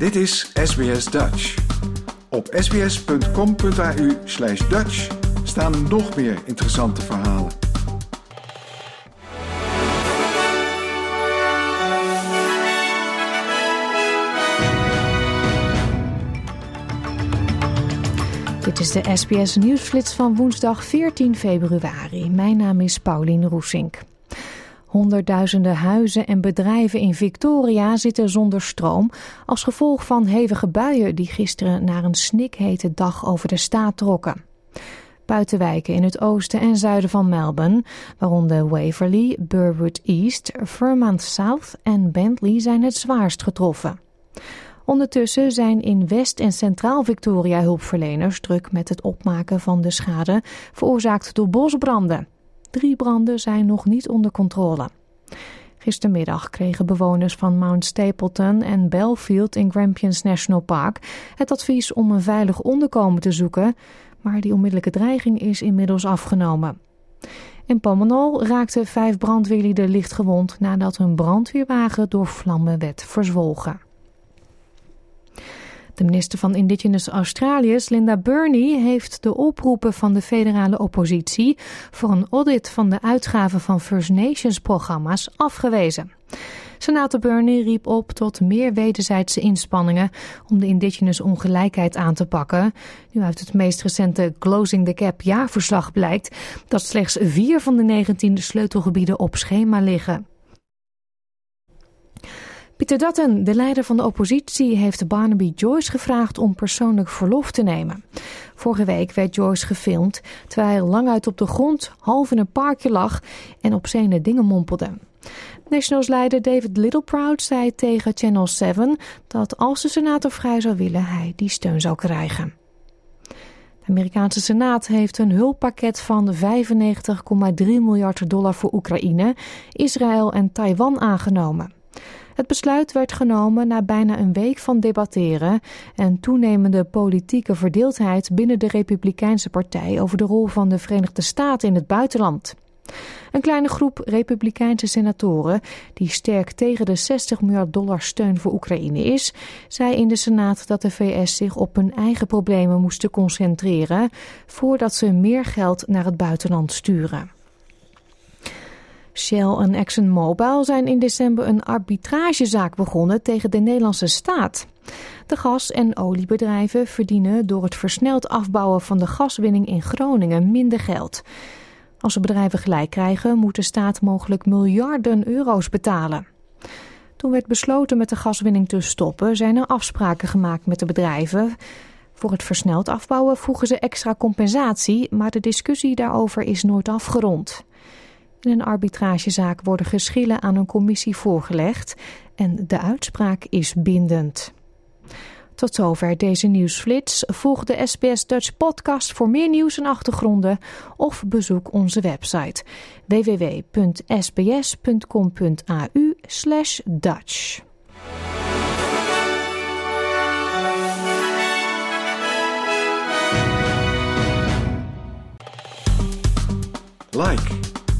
Dit is SBS Dutch. Op sbs.com.au slash Dutch staan nog meer interessante verhalen. Dit is de SBS Nieuwsflits van woensdag 14 februari. Mijn naam is Paulien Roesink. Honderdduizenden huizen en bedrijven in Victoria zitten zonder stroom als gevolg van hevige buien die gisteren naar een snikhete dag over de staat trokken. Buitenwijken in het oosten en zuiden van Melbourne, waaronder Waverley, Burwood East, Vermont South en Bentley zijn het zwaarst getroffen. Ondertussen zijn in West- en Centraal Victoria hulpverleners druk met het opmaken van de schade veroorzaakt door bosbranden. Drie branden zijn nog niet onder controle. Gistermiddag kregen bewoners van Mount Stapleton en Belfield in Grampians National Park het advies om een veilig onderkomen te zoeken, maar die onmiddellijke dreiging is inmiddels afgenomen. In Pomenol raakten vijf brandweerlieden licht gewond nadat hun brandweerwagen door vlammen werd verzwolgen. De minister van Indigenous Australiërs, Linda Burney, heeft de oproepen van de federale oppositie voor een audit van de uitgaven van First Nations programma's afgewezen. Senator Burney riep op tot meer wederzijdse inspanningen om de indigenous ongelijkheid aan te pakken. Nu uit het meest recente Closing the Gap jaarverslag blijkt dat slechts vier van de 19 sleutelgebieden op schema liggen. Peter Dutton, de leider van de oppositie, heeft Barnaby Joyce gevraagd om persoonlijk verlof te nemen. Vorige week werd Joyce gefilmd terwijl hij lang uit op de grond, half in een parkje lag en op zene dingen mompelde. Nationals-leider David Littleproud zei tegen Channel 7 dat als de senator vrij zou willen, hij die steun zou krijgen. De Amerikaanse Senaat heeft een hulppakket van 95,3 miljard dollar voor Oekraïne, Israël en Taiwan aangenomen. Het besluit werd genomen na bijna een week van debatteren en toenemende politieke verdeeldheid binnen de Republikeinse Partij over de rol van de Verenigde Staten in het buitenland. Een kleine groep Republikeinse senatoren, die sterk tegen de 60 miljard dollar steun voor Oekraïne is, zei in de Senaat dat de VS zich op hun eigen problemen moesten concentreren voordat ze meer geld naar het buitenland sturen. Shell en ExxonMobil zijn in december een arbitragezaak begonnen tegen de Nederlandse staat. De gas- en oliebedrijven verdienen door het versneld afbouwen van de gaswinning in Groningen minder geld. Als de bedrijven gelijk krijgen, moet de staat mogelijk miljarden euro's betalen. Toen werd besloten met de gaswinning te stoppen, zijn er afspraken gemaakt met de bedrijven. Voor het versneld afbouwen vroegen ze extra compensatie, maar de discussie daarover is nooit afgerond. In een arbitragezaak worden geschillen aan een commissie voorgelegd en de uitspraak is bindend. Tot zover deze nieuwsflits. Volg de SBS Dutch podcast voor meer nieuws en achtergronden of bezoek onze website www.sbs.com.au Dutch. Like,